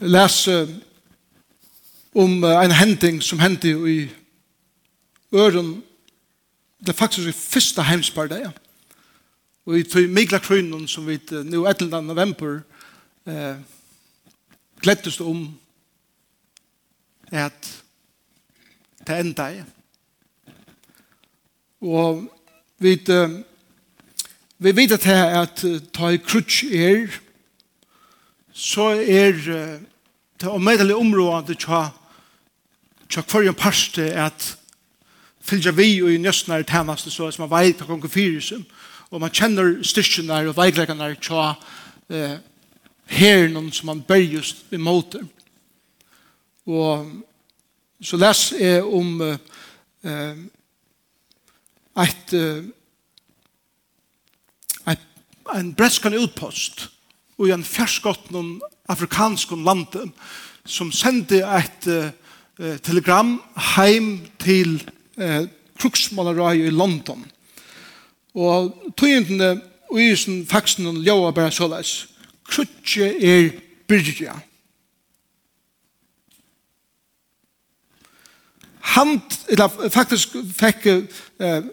lese om en hending som hendte i øren. Det er faktisk i første heimspartiet. Og i tog Mikla krønnen som vi nå 11. november eh, glettes om at det enda er. Og vi, vi vet at det er at ta i krutsk er så er det omedelig området tja tja kvar kvarjen parste at fylgja vi og i nøstnar temaste så som man veit hva kongen fyrir og man kjenner styrkjene og veikleggene tja eh, herren som man bør just i måte og så les jeg om eh, et eh, et en bretskan utpost og i en noen afrikanskun land som sendte et uh, telegram heim til uh, kruksmalerøy i London. Og tøyendene og i sin faksen ljøa bare såleis. Krutje er byrja. hand, eller faktisk fikk uh,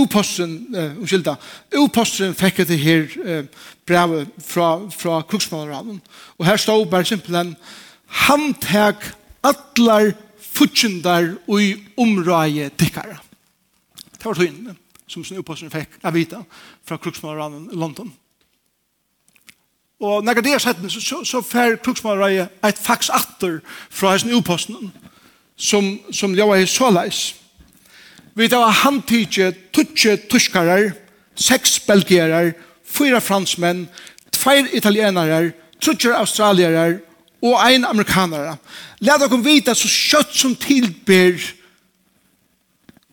uposten, uh, uskylda, uposten fikk det her uh, brevet fra, fra kruksmålerhavn. Og her stod bare simpelthen, han tek atlar futsjundar ui omrøye tikkara Det var tøyene som sin uposten fikk av vita fra kruksmålerhavn i London. Og når det er sett, så, så, så fer kruksmålerhavn et fax atter fra sin uposten som, som ljóa er såleis. Vi tar handtidje, tutje tuskarar, seks belgierar, fyra fransmenn, tveir italienarar, tutjer australierar og ein amerikanara. Lad okkur vita så kjøtt som tilber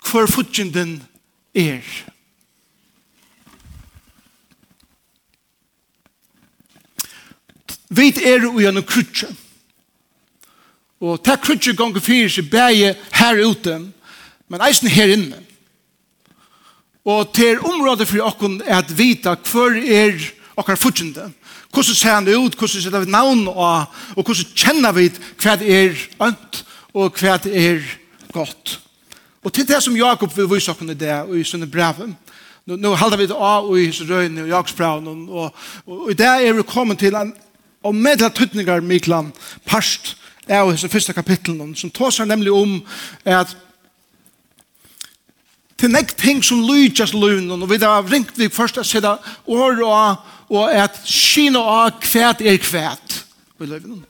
hver futjenden er. Vi er ui anna krutje. Og ta krutje gonger fyrir seg bæge her ute, men eisen her inne. Og til området for okken er at vita hver er okkar futsjende. Hvordan ser han ut, hvordan ser vi navn og, og hvordan kjenner vi hva er ønt og hva er godt. Og til det som Jakob vil vise okken i det, og i sånne brev, nu, nu halder vi det av og i røyne og Jakobs brev, og, og, og, i det er vi kommet til en og medla tøtningar Miklan parst er jo disse første kapitlene, som tar seg nemlig om at til nek ting som lydes løgnen, og vi har ringt vi først at sida år og, og at kina av kvæt er kvæt i løgnen.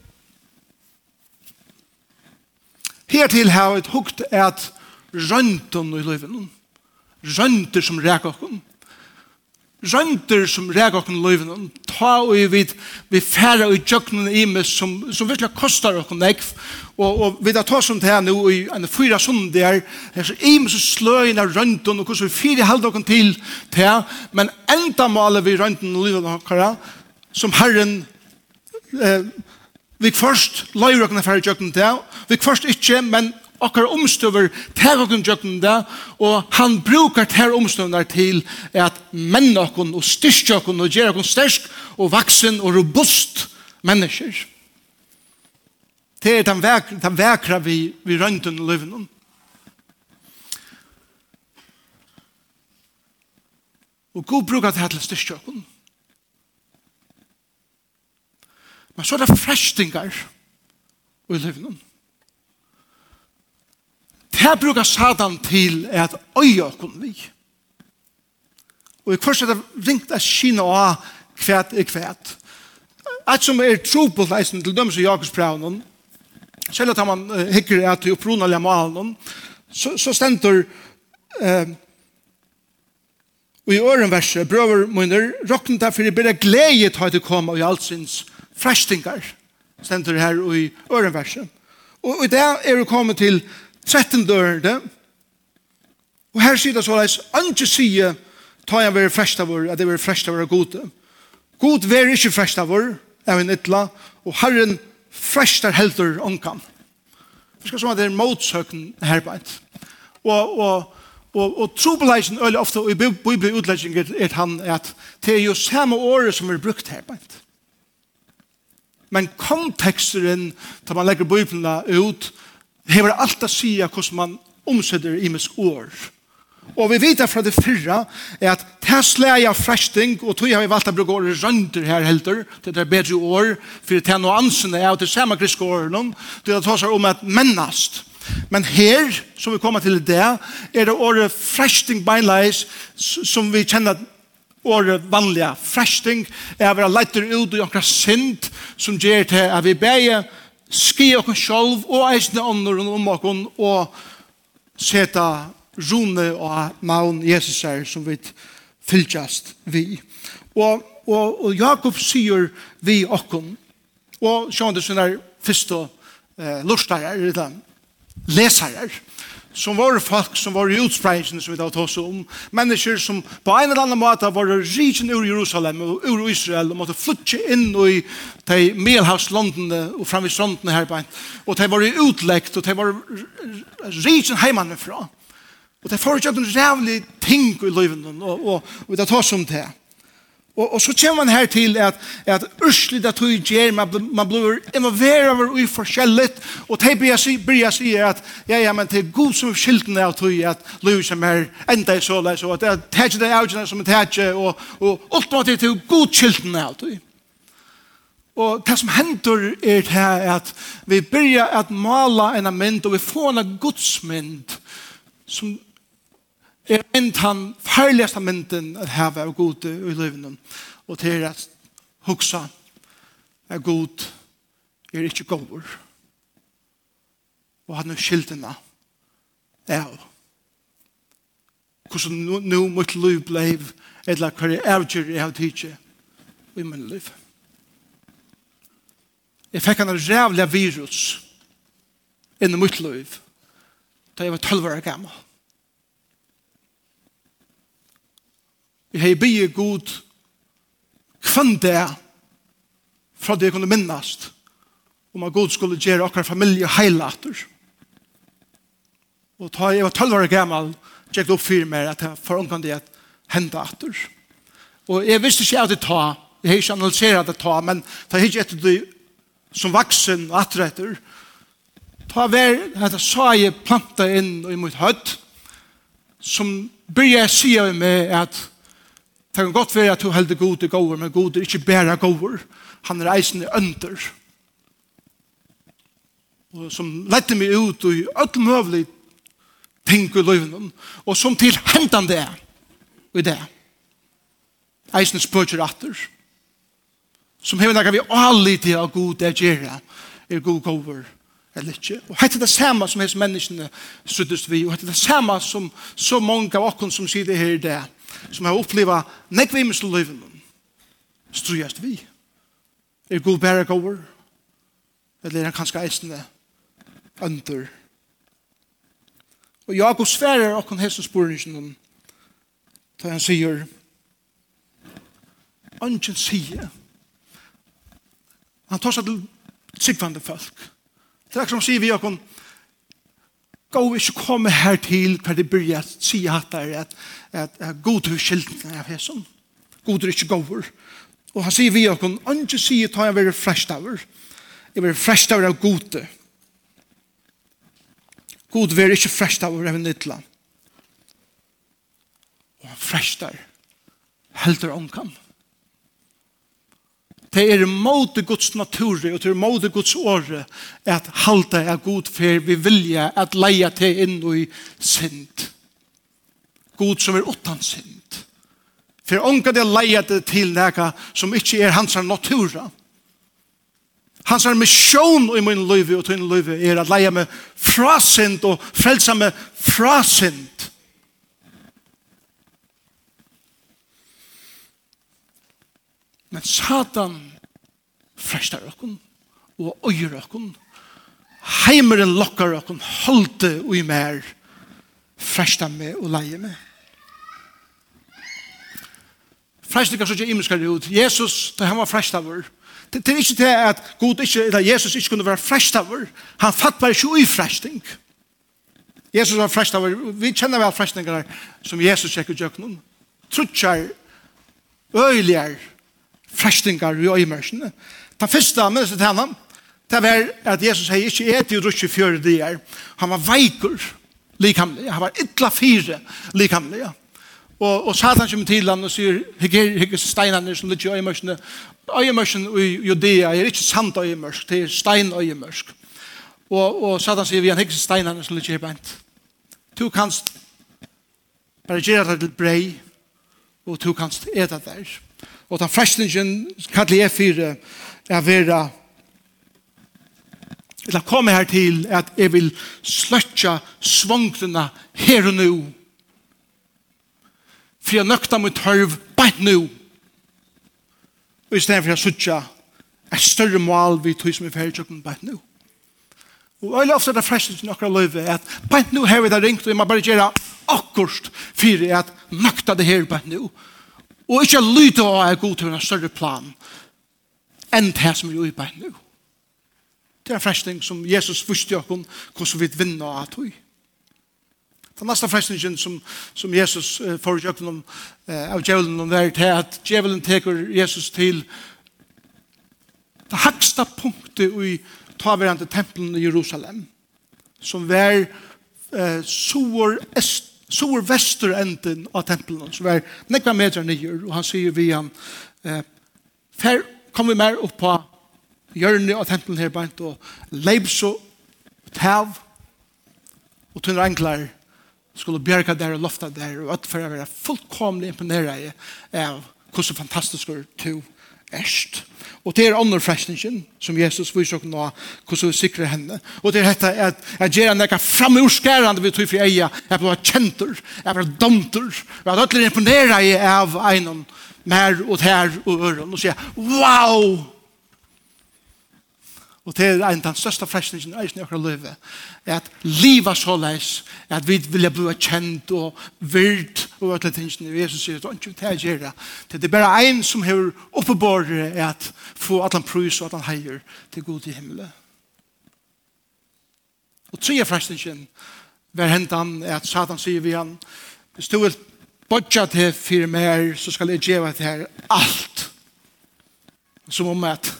Hertil har vi hukt at rønten i løgnen, rønter som reker okken, rønter som reker okken løgnen, ta og vi vi færa i jøkkenen i meg som, som virkelig kostar oss nekv og, og vi da tar ta som det her nå i en fyra sånn der her så i meg så sløyene røntgen og hvordan vi fyrer halde dere til til. men enda maler vi røntgen og livet dere som Herren eh, vi først løyre oss færa i til vi først ikke men okkar omstøver til okkar djøkken til og han brukar til omstøver til at menn okkar og styrke okkar og gjør okkar stersk og vaksen og robust mennesker. Det er den, vekra, den vekra vi, vi rønten og løven. Og god brukar det her til styrke okkar. Men så er det frestingar i løven. Det brukar Satan til at øye okken vi. Og i kvart er det ringt at kina og kvæt er kvæt. At som er tro på leisen til dem som Jakobs prøvnen, selv at man hikker at i opprunalige malen, så, så stender eh, og i øren verset, brøver munner, råkne derfor i bedre gledet har det kommet og i alt sinns frestingar, stender her i øren verset. Og, og det er det kommet til 13 dørende, og her sier det så leis, andre sier, ta jeg være frest av vår, at jeg være frest av vår gode. God være ikke frest av vår, er en ytla, og Herren frest av helder omkamp. Det skal som at det er motsøkken her på et. Og, og, og, og trobeleisen øyelig ofte i bibelig bibelutlegginger er han at det er jo samme året som er brukt her på et. Men konteksteren, da man legger bibelene ut, hever alt å si hvordan man omsetter i misk år. Og vi vet fra det fyrra er at det slæg av fresting, og tog har vi valgt å bruke året rønter her helter, det er bedre år, for det er noe ansene av det samme griske åren, det er seg om at mennast. Men her, som vi kommer til det, er det året fresting beinleis, som vi kjenner året vanliga fresting, er å være leiter ut i okra sind, som gjør til at vi beger ski okkur sjálv og eisne ånden om okkur og seta rune og maun Jesus er som vi fylgjast vi. Og, og, og Jakob sier vi okkur og sjående sin er første eh, lustarer, lesarer, som var folk som var i utspreisen som vi tar oss om, mennesker som på en eller annen måte var riken ur Jerusalem og ur Israel og måtte flytte inn i de Melhavslandene og fram i strandene her på en, og de var i utleggt og de var riken heimann fra. Og de får ikke en rævlig ting i livet og, og, og vi tar oss om det. Og, og så kommer man her til at, at urslig det tog gjør, man, man blir involveret over i forskjellet, og det blir jeg blir jeg sier at, ja, ja, men det er god som skiltene av tog at livet som er enda i såleis, og at det er ikke det avgjørende som er tætje, og, og ultimativt det er god skiltene av tog. Og det som hender er det her at vi byrjar at mala en mynd, og vi får en godsmynd som er en tann farligaste mynden at hava av god i livet og til at hugsa er god er ikke god og han er skyldina er hvordan nu, nu mitt liv bleiv eller hva er avgjør jeg har tidsi i min liv jeg fikk en rævlig virus inn i mitt liv da jeg var 12 år gammel Vi har bygge god kvann det fra det jeg kunne minnast om at god skulle gjøre okkar familie heilater. Og ta jeg var 12 år gammal tjekk opp fyrir meg at jeg forankan det at henda atter. Og jeg visste ikke at det ta, jeg har ikke analyseret det ta, men ta jeg ikke etter det som vaksen og atretter, ta vær, at jeg sa jeg planta inn i mitt høtt som byrja jeg sier meg at Det kan godt være at du heldig god til gåver, men god er ikke bare gåver. Han er eisen i ønder. Og som lette meg ut i alt mulig ting i løven, og som til hentan det er, og det. Eisen spøker atter. Som hever nekka vi alle til av god er gjerra, er god gåver eller ikke. Og hette det samme som hese menneskene suttest vi, og hette det samme som så mange av oss som sier det her i det er som har oppleva nekvimus til livet strujast vi. Er god bæra gåver, eller er han kanskje eisende under. Og Jakob sverer okkon hesson spurningen, da han sier, Angen sier, han tar seg til sikvande folk. Det er som sier vi okkon, gå vi ikke komme her til hver det blir at si at det er at, at, at god er skilten av hesen. God er ikke gåver. Og han sier vi og han ikke sier ta jeg være frest over. Jeg være frest over av gode. God være ikke frest over av nytla. Og han frest der. Helter omkant. Det er måte Guds natur og det er måte Guds åre at halda er god for vi vilja at leia til inn i synd. God som er utan synd. For onka det leia det til nega som ikke er hans natur. Hans er misjon i min liv og tøyne liv er at leia meg fra synd og frelsa meg fra synd. Men Satan frestar okkun og øyr okkun. Heimeren lokkar okkun holde ui mer frestar meg og leie med. Frestningar så ikke imenskar ut. Jesus, da han var frestar vår. det er ikke det at God ikke, eller Jesus ikke kunne være frestavur. Han fatt bare ikke ui fresting. Jesus var frestavur. Vi kjenner vel frestningar som Jesus tjekk ut jøknun. Trutjar, øyligar, frestingar i øymersene. Ta første minnes til henne, det var at Jesus sier ikke et i rutsje fjøre de er. Han var veikur likamlig. Han var ytla fire likamlig. Og, og Satan kommer til ham og sier, hikker, hikker steinene som ligger i øymersene. Øymersen i Judea er ikke sant øymersk, det er stein øymersk. Og, og Satan sier vi han hikker steinene som ligger i bent. Du kanst bare gjøre det til brei, og du kanst eta der. Og den frestningen kallar jeg fire er vera eller komme her til at jeg vil sløtja svongtene her og nå for jeg nøkta mitt hørv bare nå og i stedet for jeg sløtja et større mål vi tog som er ferdig tjøkken bare nå og øyla ofte er det frestningen akkurat løyve at bare nå har vi det ringt og jeg må bare gjøre akkurat for at nøkta det her bare nå og Og ikke lytte av er god til en større plan enn det som vi er i bein nå. Det er en frestning som Jesus visste jo om hvordan vi vinner av tog. Den neste frestningen som, som Jesus uh, får jo om uh, av djevelen om det er at djevelen teker Jesus til det haksta punktet i taverande tempelen i Jerusalem som var uh, soer est så var vestur enden av tempelen, som var nekva meter nyer, og han sier vi han, eh, fer kom vi mer opp på hjørnet av tempelen her, bant, og leib så tav, og tunner englar, skulle bjerga der og lofta der, og at for å være fullkomlig imponera av hvordan fantastisk du erst. Og det er andre frestningen som Jesus viser oss nå hvordan vi sikrer henne. Og det er dette at jeg gjør henne ikke framurskærende vi tog for eia. Jeg ble kjenter, jeg ble domter. Jeg ble ødelig imponeret av en mer og her og øren og sier, wow! Og det er en av den største frestningen i eisen i akkurat livet, Er at livet så leis, at vi vil bli kjent og virt og alle tingene. Jesus sier det er ikke det jeg gjør det. Det er bare en som har oppebåret er at få at han prøys og at han heier til god i himmelen. Og tredje frestningen hver hentan er at Satan sier vi han hvis du vil bodja til fire mer så skal jeg gjøre til her alt som om at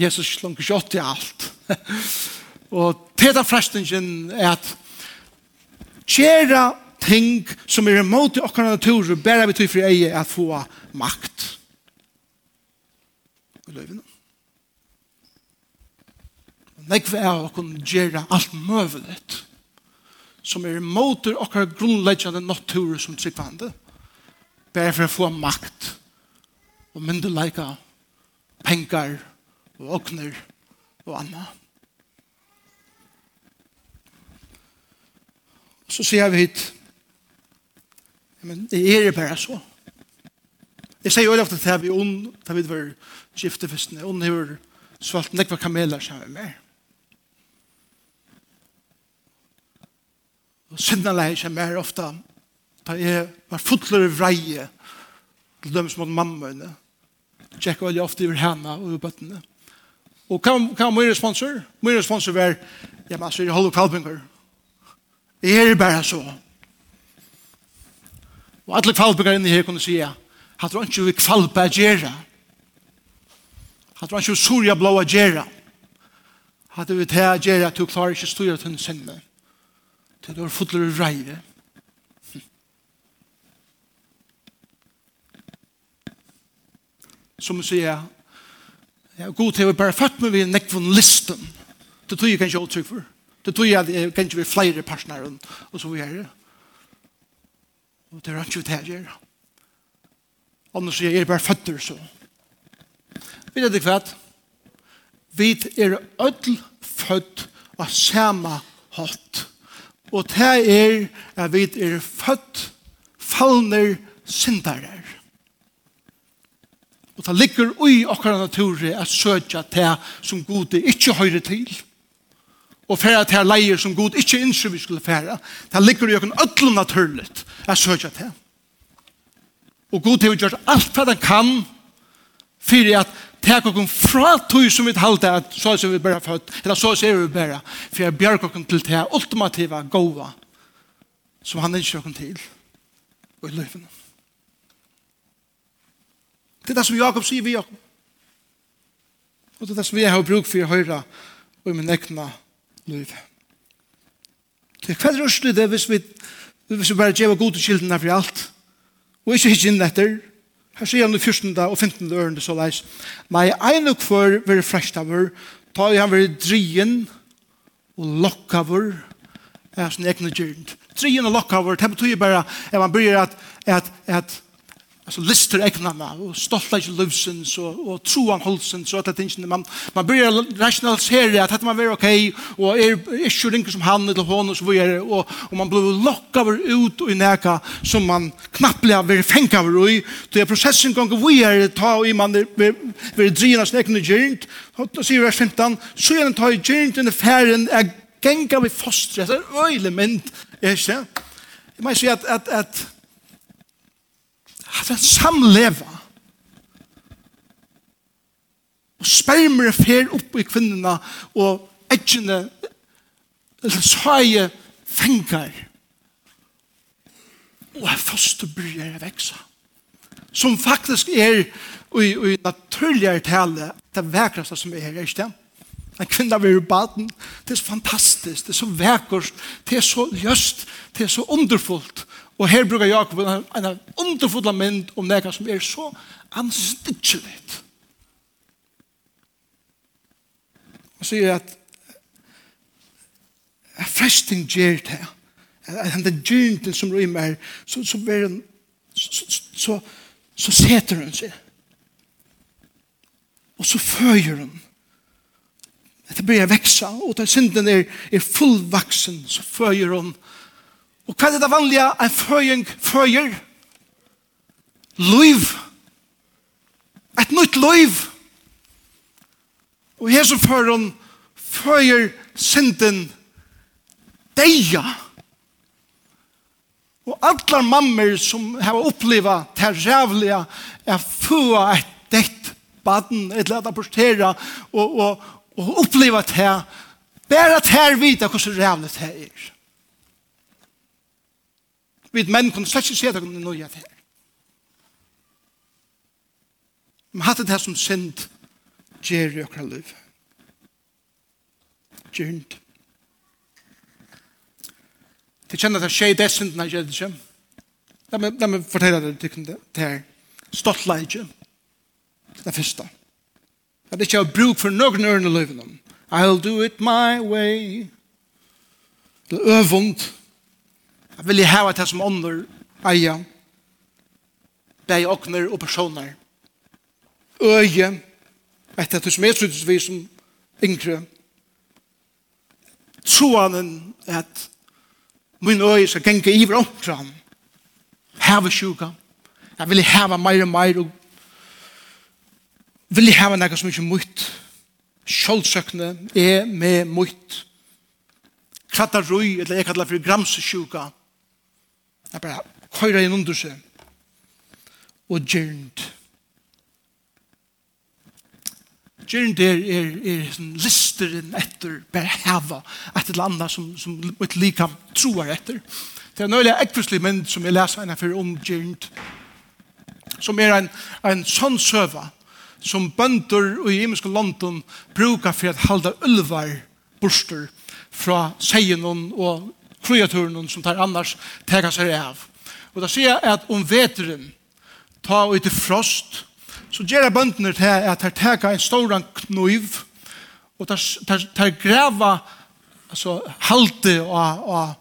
Jesus slunker ikke åt til alt. og til den frestingen er at kjæra ting som er imot i okkar natur bare vi til for eie at få makt. Og løyvene. Nekve er å kunne gjøre alt møvelet som er imot i okkar grunnleggjande natur som tryggvande bare for å få makt og myndelika pengar og åkner og anna. Så sier vi hit, men det er det bare så. Jeg sier jo ofte til vi ond, da vi var skiftefestene, ond har svalt nekva kameler sammen med. Og sinna leir seg mer ofta, da jeg var fotler vreie, til dem som hadde mamma, henne, tjekka veldig ofte over henne og over bøttene. Og hva, hva var min responser? Min responser var, ja, men altså, jeg holder kvalpinger. Jeg er bare så. Og alle kvalpinger inne her kunne si, ja, hatt var ikke vi kvalpa gjerra. Hatt du ikke vi surja blåa gjerra. du vi ta gjerra at du klarer ikke styra til en sinne. Til du er fotler i reive. Som sier, Ja, god til å bare født med vi nekvun listen. Det tror jeg kanskje åtrykk for. Det tror jeg at kanskje vi flere personer og så vi er det. Og det er ikke det jeg gjør. Annars er jeg bare føtter så. Vet du hva? Vi er ødel født av samme hatt. Og det er at vi er født fallner syndarer. Og det ligger ui okkar natur at søtja til som Gud ikke høyre til. Og færa til leier som Gud ikke innser vi skulle færa. Det ligger i okkar öllum naturligt at søtja til. Og Gud har gjort alt hva han kan fyrir at tek okkara fra tog som vi halte at så er vi bare født, eller så er vi bare, for jeg bjerg okkara til det ultimativa gåva som han ikke okkara til og i løyfene. Det er det som Jakob sier vi Jakob. Og det er det som vi har bruk for å høre og min egna liv. Det er hva røslig det hvis vi, hvis vi bare gjør gode kildene for alt. Og ikke hitt inn etter. Her sier han i 14. og 15. ørende så leis. Nei, ein og kvar vil frestaver, ta i han vil drien og lokkaver er sin egna gjørende. Drien og lokkaver, det betyr bare at man bryr at, at, at alltså lister ägnarna och stolta i livsens och, och troan hållsens och att det inte man, man börjar rationalisera att man är okej och är inte ringer som han eller hon och så vidare och, och man blir lockad ut och i näka som man knappt blir fängd över i. Då är processen gånger vidare ta i man blir drivna sin egen gyrnt och säger vers 15 så är den ta i gyrnt i färden är gänga vid fostret. Det är öjlig element är det? Jag måste säga att, att, att at han samleva. Og spermer fer opp i kvinnerne, og edgjene eller svaje, fengar. Og her første bryr jeg veksa. Som faktisk er, og i naturligere tale, det vekraste som er, her, ikke det? En kvinna vil i baden, det er så fantastisk, det er så vekkert, det er så ljøst, det er så underfullt, Og her brukar Jakob en, en underfodla mynd om nekka som er så anstidtjeligt. Han sier at fresting gjer det. At den gyrnten som rymmer, så, så, så, så, så seter hun seg. Og så føyer hun. Det blir veksa, og da synden er, er fullvaksen, så føyer hun. Og Og hva er det vanlige en føying føyer? Løyv. Et nytt løyv. Og her så fører hun føyer synden deia. Og alle mammer som har opplevd det rævlige er få et dekt baden, et lett portera og, og, og oppleva det her. Bare det her vite hvordan rævlig det er. Vi menn kunne slett ikke se det kunne nøye til. Men hatt det her som synd gjør i okra liv. Gjørnt. Til De kjenner at det skjer det synden jeg gjør det ikke. La meg fortelle deg tykken det her. Stolt leidje. Det er første. At det ikke er bruk for noen ørne i livet. I'll do it my way. Det er øvund. Jeg vil ha det som ånder eia bæg åkner og personer øye etter at du som er tryggsvis som yngre troanen at min øye skal genge i hverandre. hava sjuka jeg vilja hava meir og meir og vilja hava nekka som ikke mutt sjoldsøkne er med mutt krattar rui, eller jeg kallar for gramsesjuka, Jeg bare høyre inn under seg. Og gjernt. Gjernt er, er, er sånn listeren etter bare heva et eller annet som, som et likam troer etter. Det er nøylig ekvistlig mynd som jeg leser henne for om gjernt. Som er en, en sånn søva som bønder i imenske London brukar for å halda ulvar borster fra seien og kreaturen som tar annars tega seg av. Og da sier jeg at om veteren ta ut i frost, så gjør jeg bøndene til at jeg tega en stor knuiv, og tar, greva altså, halte og, og,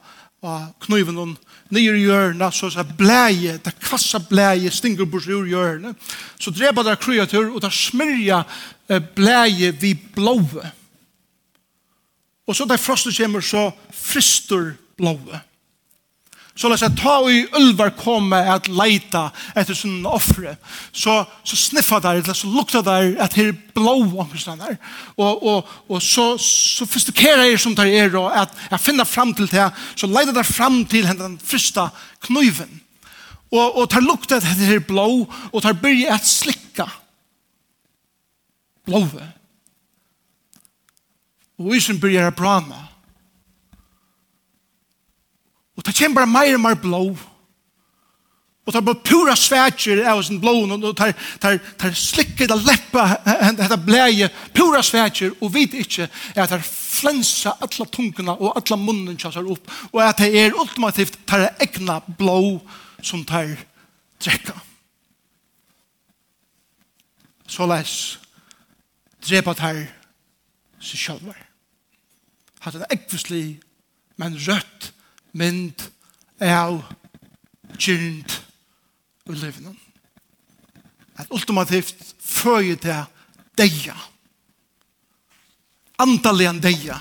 og knuiven og nyer i hjørna, så er blæje, det kassa blæje, stinger bort ur hjørna, så drepa der kreatur, og der smyrja blæje vi blåve. Og så da frostet kommer, så frister blåve. Så la seg ta i ulvar komme at leita etter sånne offre. Så, så sniffa der, eller så lukta der at her blå omkring der. Og, og, og så sofistikerer jeg som der er, og at jeg finner fram til det, så leita der fram til den første knuiven. Og, og tar lukta etter her blå, og tar byrje at slikka blåve. Og isen byrje er brana. Og det kommer bare mer og mer blå. Og det er bare pura svætjer av sin blå, og det er slikket det leppa, det bleie, pura svætjer, og vet ikke at det er flensa alle tungene og alle munnen kjassar opp, og at det er ultimativt det er egna blå som det er drekka. Så les, drepa det her seg sjølver. Hatt det ekvislig, men rødt mynd av gynt og livnum. At ultimativt føyer til deia. Antalian deia.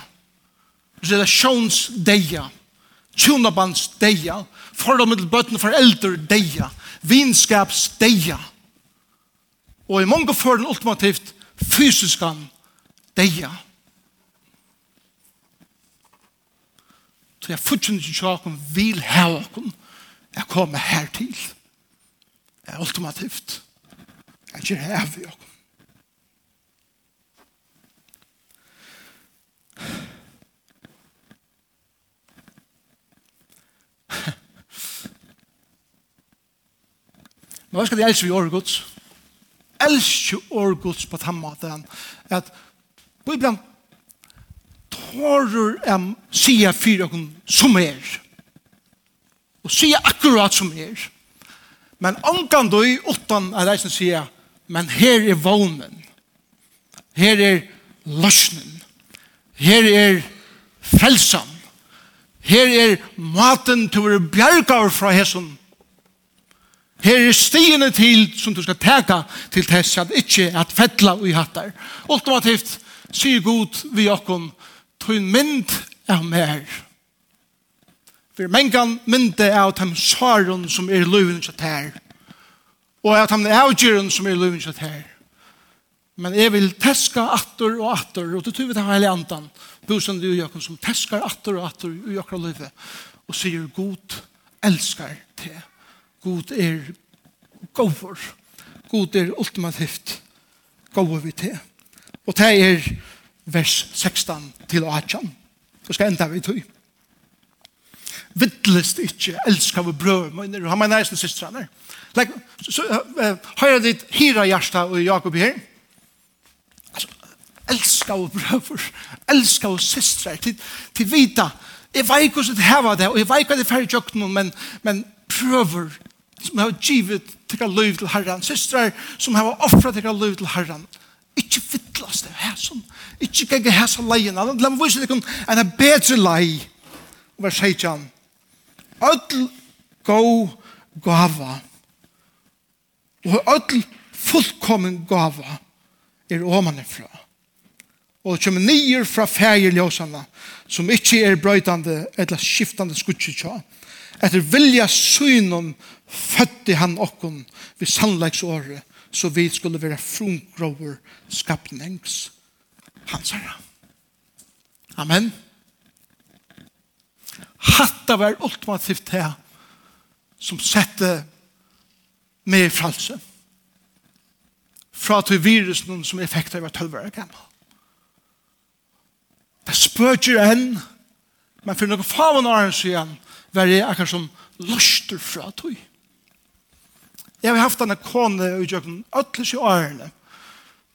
Relations deia. Tjunabands deia. Fordommet til bøtten for eldre deia. Vinskaps deia. Og i mange føren ultimativt fysiskan deia. Deia for jeg fortsatt ikke sjakken vil ha åkken jeg kommer her til. Jeg er ultimativt. Jeg ikke her vi åkken Men hva skal de elske vi året gods? Elske året gods på den måten at Bibelen klarer å si fire som er. Og sier akkurat som er. Men ankan du utan at jeg sier, men her er vånen. Her er løsnen. Her er frelsan. Her er maten til å være fra hesson. Her er stiene til som du skal teka til tess at ikke at fettla og i hattar. Ultimativt, sier god vi okkon, tog mynd av mer. For mengan mynde av dem saren som er løven kjøtt her. Og av dem avgjøren som er løven kjøtt her. Men jeg vil teska atter og atter, og det tror vi det hele andan, bosen du og som teskar atter og atter i okra løyve, og sier god elskar te. God er gover. God er ultimativt gover vi te. Og det er vers 16 til 18. Så skal enda vi tog. Vittlest ikke, elskar vi brød, men du, han mener eisen der. Like, så, uh, har jeg ditt hira hjärsta og Jakob her? Altså, elskar vi brød, elskar vi systre, til, til vita, jeg vet ikke hvordan det her var det, og jeg vet ikke hva det er ferdig jøkken, men, men prøver, som har givet til å løy til herren, systre som har offret til å løy til herren, ikke vittlest det her, sånn, Ikke gikk hæsa leien. La meg vise dere en bedre lei. Og vær seg han. Ødel gå gava. Og ødel fullkommen gava er åmanen fra. Og det kommer nyer fra færgeljósene som ikke er brøytande eller skiftande skutsetja. Etter vilja synen fødde han okkon ved sannleiksåret så vi skulle være frungrover skapnings hans herre. Amen. Hatta var ultimativt det som sette meg i fralse. Fra til virusen som effekter var tølver og gammel. Det spørger enn, men for noen faven av den siden, var det akkurat som løster fra tog. Jeg har haft denne kone i jøkken, ødelig i årene,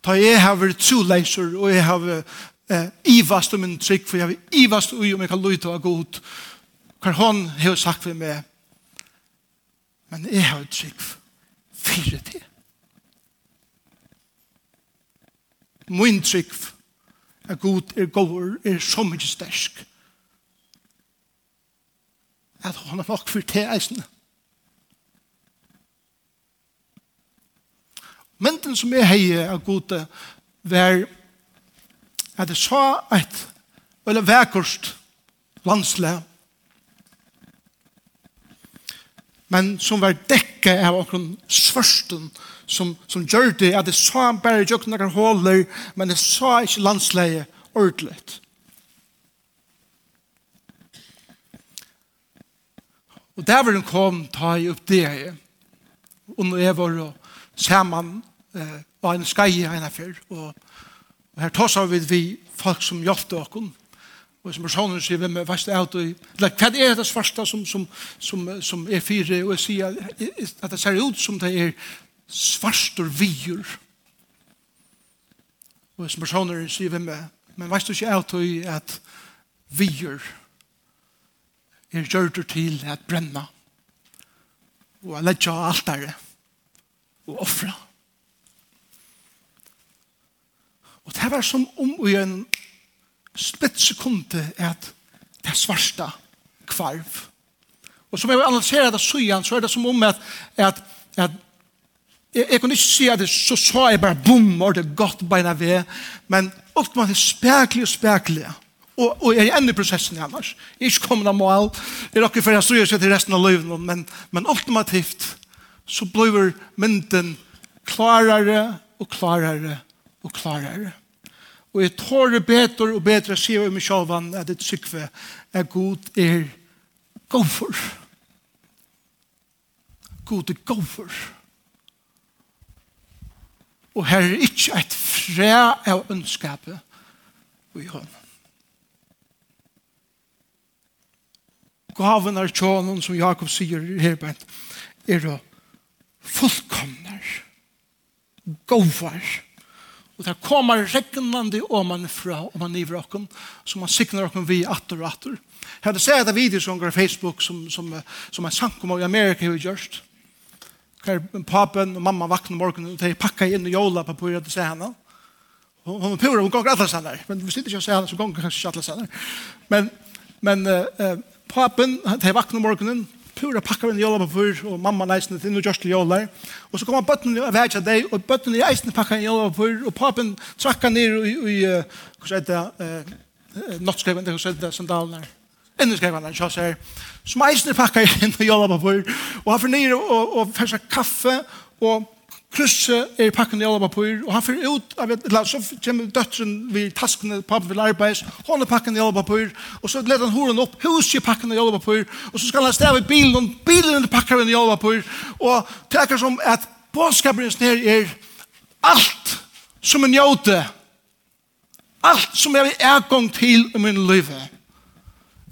Ta jeg har vært troleiser, og jeg har eh, ivast om min trygg, for jeg har ivast ui om jeg kan lytte av god. Hva hånd har sagt for meg, men jeg har trygg fire til. Min trygg er god, er god, er så mye stersk. At han har nok for til eisene. mynden som jeg heier av gode var at jeg sa et eller vekkost landsle men som var dekket av okron svørsten som, som gjør det at jeg sa bare jo noen håler men jeg sa ikke landsleie ordentlig og der var den kom ta i opp det og nå er vår sammen eh, var en skai en før, og, og her tåsar vi vi folk som hjelpte okken, og som personer sier, hvem er verst out og eller hva er det svarsta som, som, som, som er fire, og jeg sier at det ser ut som det er svarstor vier, og som personer sier, hvem er, men verst du ikke out og at vier er gjørter til at brenna, og at ledja altare, og offra, og Og det var som om i en splittsekunde at det svarsta kvarv. Og som jeg vil analysere det søyan, så er det som om at, at, at jeg, jeg kunne ikke si at det, så sa jeg bare bom, og det er godt beina ved, men ofte man er spekelig og spekelig. Og, og jeg er enda i prosessen annars. Jeg er ikke kommet av mål. Jeg er ikke for jeg styrer seg til resten av livet, men, men ultimativt så blir mynden klarere og klarere og klarere. Og jeg tårer bedre og bedre sier om sjåvan at et sykve er god er god for. God er god for. Og her er ikke et fræ av ønskapet i hånden. Gaven er tjånen, som Jakob sier her, er fullkomner, govar, Og det kommer regnande om man fra, om man niver okken, som man sikner okken vi atter og atter. Jeg hadde sett et video som går på Facebook som, som, som en sankum i Amerika har gjort. Hver papen og mamma vakna morgenen, og de pakka inn i jola på pura til seg henne. Hon er pura, hun gonger atlas henne. Men vi sitter ikke og ser henne, så gonger kanskje atlas henne. Men, men uh, papen, de vakna morgenen, pura pakka med jolla på fyrr, og mamma leisne til noe gjørste jollar. Og så kommer bøttene og vekja deg, og bøttene i eisne pakka med jolla på fyrr, og papen trakka ned i, i hva sier det, eh, nottskreven, hva sier det, sandalene. Enda skreven han, kjass her. Som eisne pakka inn og jolla på fyrr, og han fornir og, og fersa kaffe, og Krysset er pakken i alle papur, og han fyrir ut, eller så kommer døtteren vid taskene, pappen vil arbeids, hon er pakken i alle papur, og så leder han horen opp, huset i pakken i alle papur, og så skal han stave i bilen, og bilen er pakken i alle papur, og det er som at bådskaperens nær er alt som en jøte, alt som jeg vil ergång til i min liv,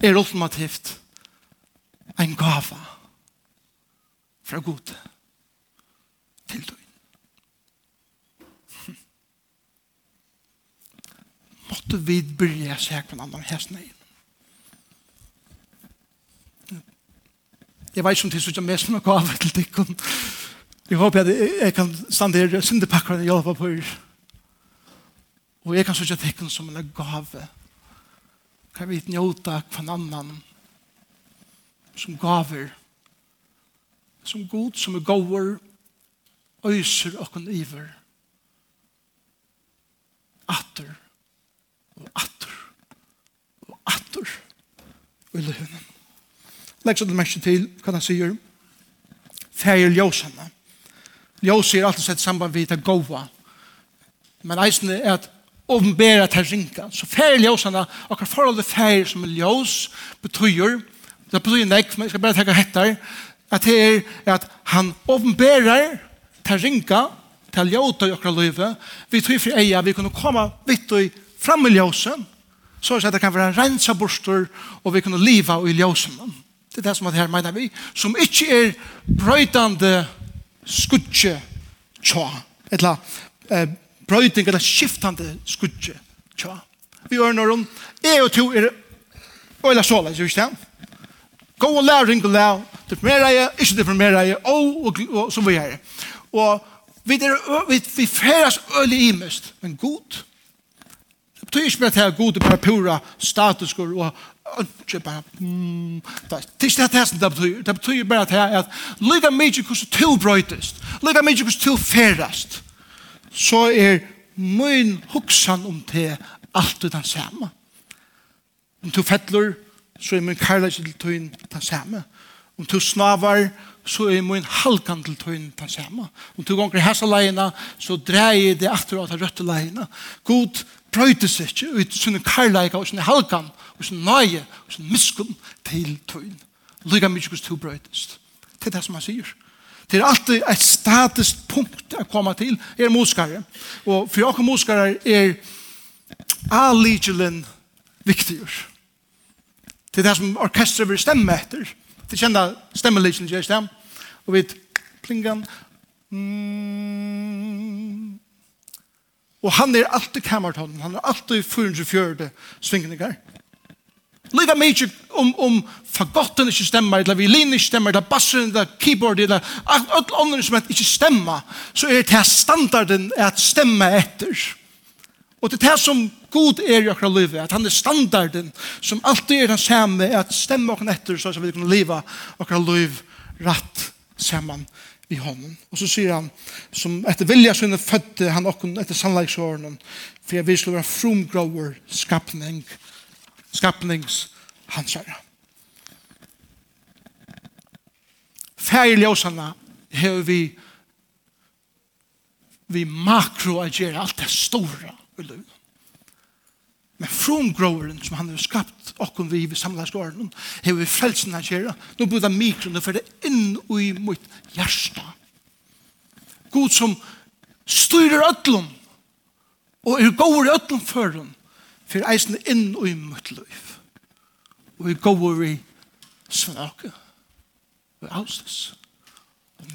er ultimativt en gava fra gode. måtte vi börja se på en annan häst nej. Jeg vet ikke om det er sånn mest med gave til deg. Jeg håper at jeg kan stande her syndepakker og hjelpe på her. Og jeg kan sånn at dikken som en gave. Kan vi njóta hver annan som gaver. Som god, som er gåver, øyser og iver. Atter atter og atter og i løven. Legg så det mest til hva han sier. feir ljøsene. Ljøs er alltid sett samband vid det gåva Men eisen er at åpenbæra til ringa. Så fæger ljøsene, akkur forhold til feir som er ljøs, betyr, det betyr nek, men jeg skal bare tenke hettar, at det er at han åpenbærer til ringa, til ljóta i akkur løyve, vi tror for eia, vi kunne komme vitt og fram i ljósen, så att det kan vara rensa borster och vi kan leva i ljósen. Det är det som att här menar vi, som inte är bröjtande skutje tja, eller eh, bröjting eller skiftande skutje tja. Vi gör när de är och to är eller så, just det. Gå och lär, ring och lär, deformera jeg, ikke deformera jeg, og, og, og som vi er. Og vi, er, vi, vi færes øl i imest, men god, betyr ikke at det er bare pura status og ikke bare mm, det er ikke det som det betyr. Det betyr bare at det er at lyga mykje hvordan tilbrøytest lyga mykje hvordan tilferast så er min huksan om det alt den samme om du fettler så er min kærleik til tøyen den samme om du snavar så er min halkan til tøyen den samme om du gonger hessa leina så dreier det atter av røtte leina god brøytes ikke ut sånne karlæga og sånne halkan og sånne nøye og sånne miskunn til tøyen. Lyga mykje hos to brøytes. Det er det som han sier. Det er alltid et statisk punkt å komme til er moskare. Og for åker moskare er alligelen viktigur. Det er det som orkestret vil stemme etter. Det kjenner stemmeligelen ikke stem. Og vi plingan mm, Og han er alltid kamertonen, han er alltid 440 svingninger. Liga mykje om, om fagotten ikke stemmer, eller violin ikke stemmer, eller bassen, eller keyboard, eller alt andre som ikke stemmer, så er det standarden at stemme etter. Og det er det som god er i akkurat livet, at han er standarden som alltid er den samme, at stemme akkurat etter, så vi kan leva akkurat liv rett sammen vi honom. Og så sier han, som etter vilja sinne fødte han okken etter sannleiksåren, for jeg vil skulle være frumgrower skapning, skapnings hans herre. i ljøsene har vi vi makro å alt det store i livet. Men fromgråren som han har skapt okkur vi vi samla skåren hever vi frelsen han kjera nå blir det mikron og det inn i mitt hjärsta God som styrer ötlom og er gåur i ötlom ötlun førun fyrir eisen inn i mitt liv og vi gåur i svanake og avstes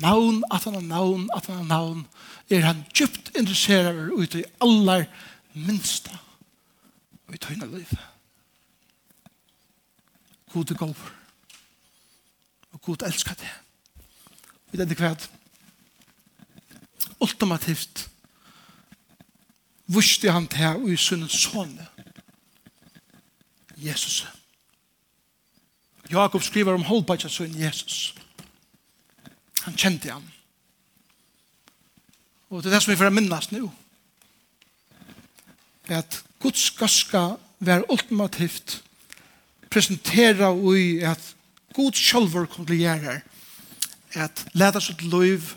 navn, at han har navn, at han har navn er han djupt interesserar ut i allar minsta i tøyne liv. God er god. Og god elsker det. Vi vet ikke hva. Ultimativt vuste han til og i sunnen sånne. Jesus. Jakob skriver om holdbætja sønnen Jesus. Han kjente han. Og det er det som vi får minnes nå. Det er at Guds gaska var ultimativt presentera i at god sjálfur kom til gjerrar at leta sitt liv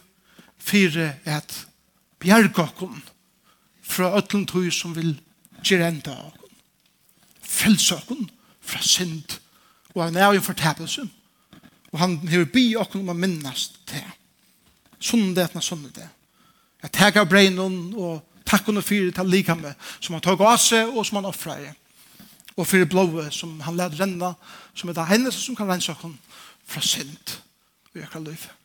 fyrir at bjerga okkur fra öllum tøy som vil gerenda okkur frelsa okkur fra synd og han er jo fortapelse. Og han hever bi okkur om a minnast til sundet na sundet at teka breinun og Takk henne for det likame som han tog av seg og som han offrer i. Og for blåe som han lær renna, som er det hennes som kan rensa henne fra synd og gjør livet.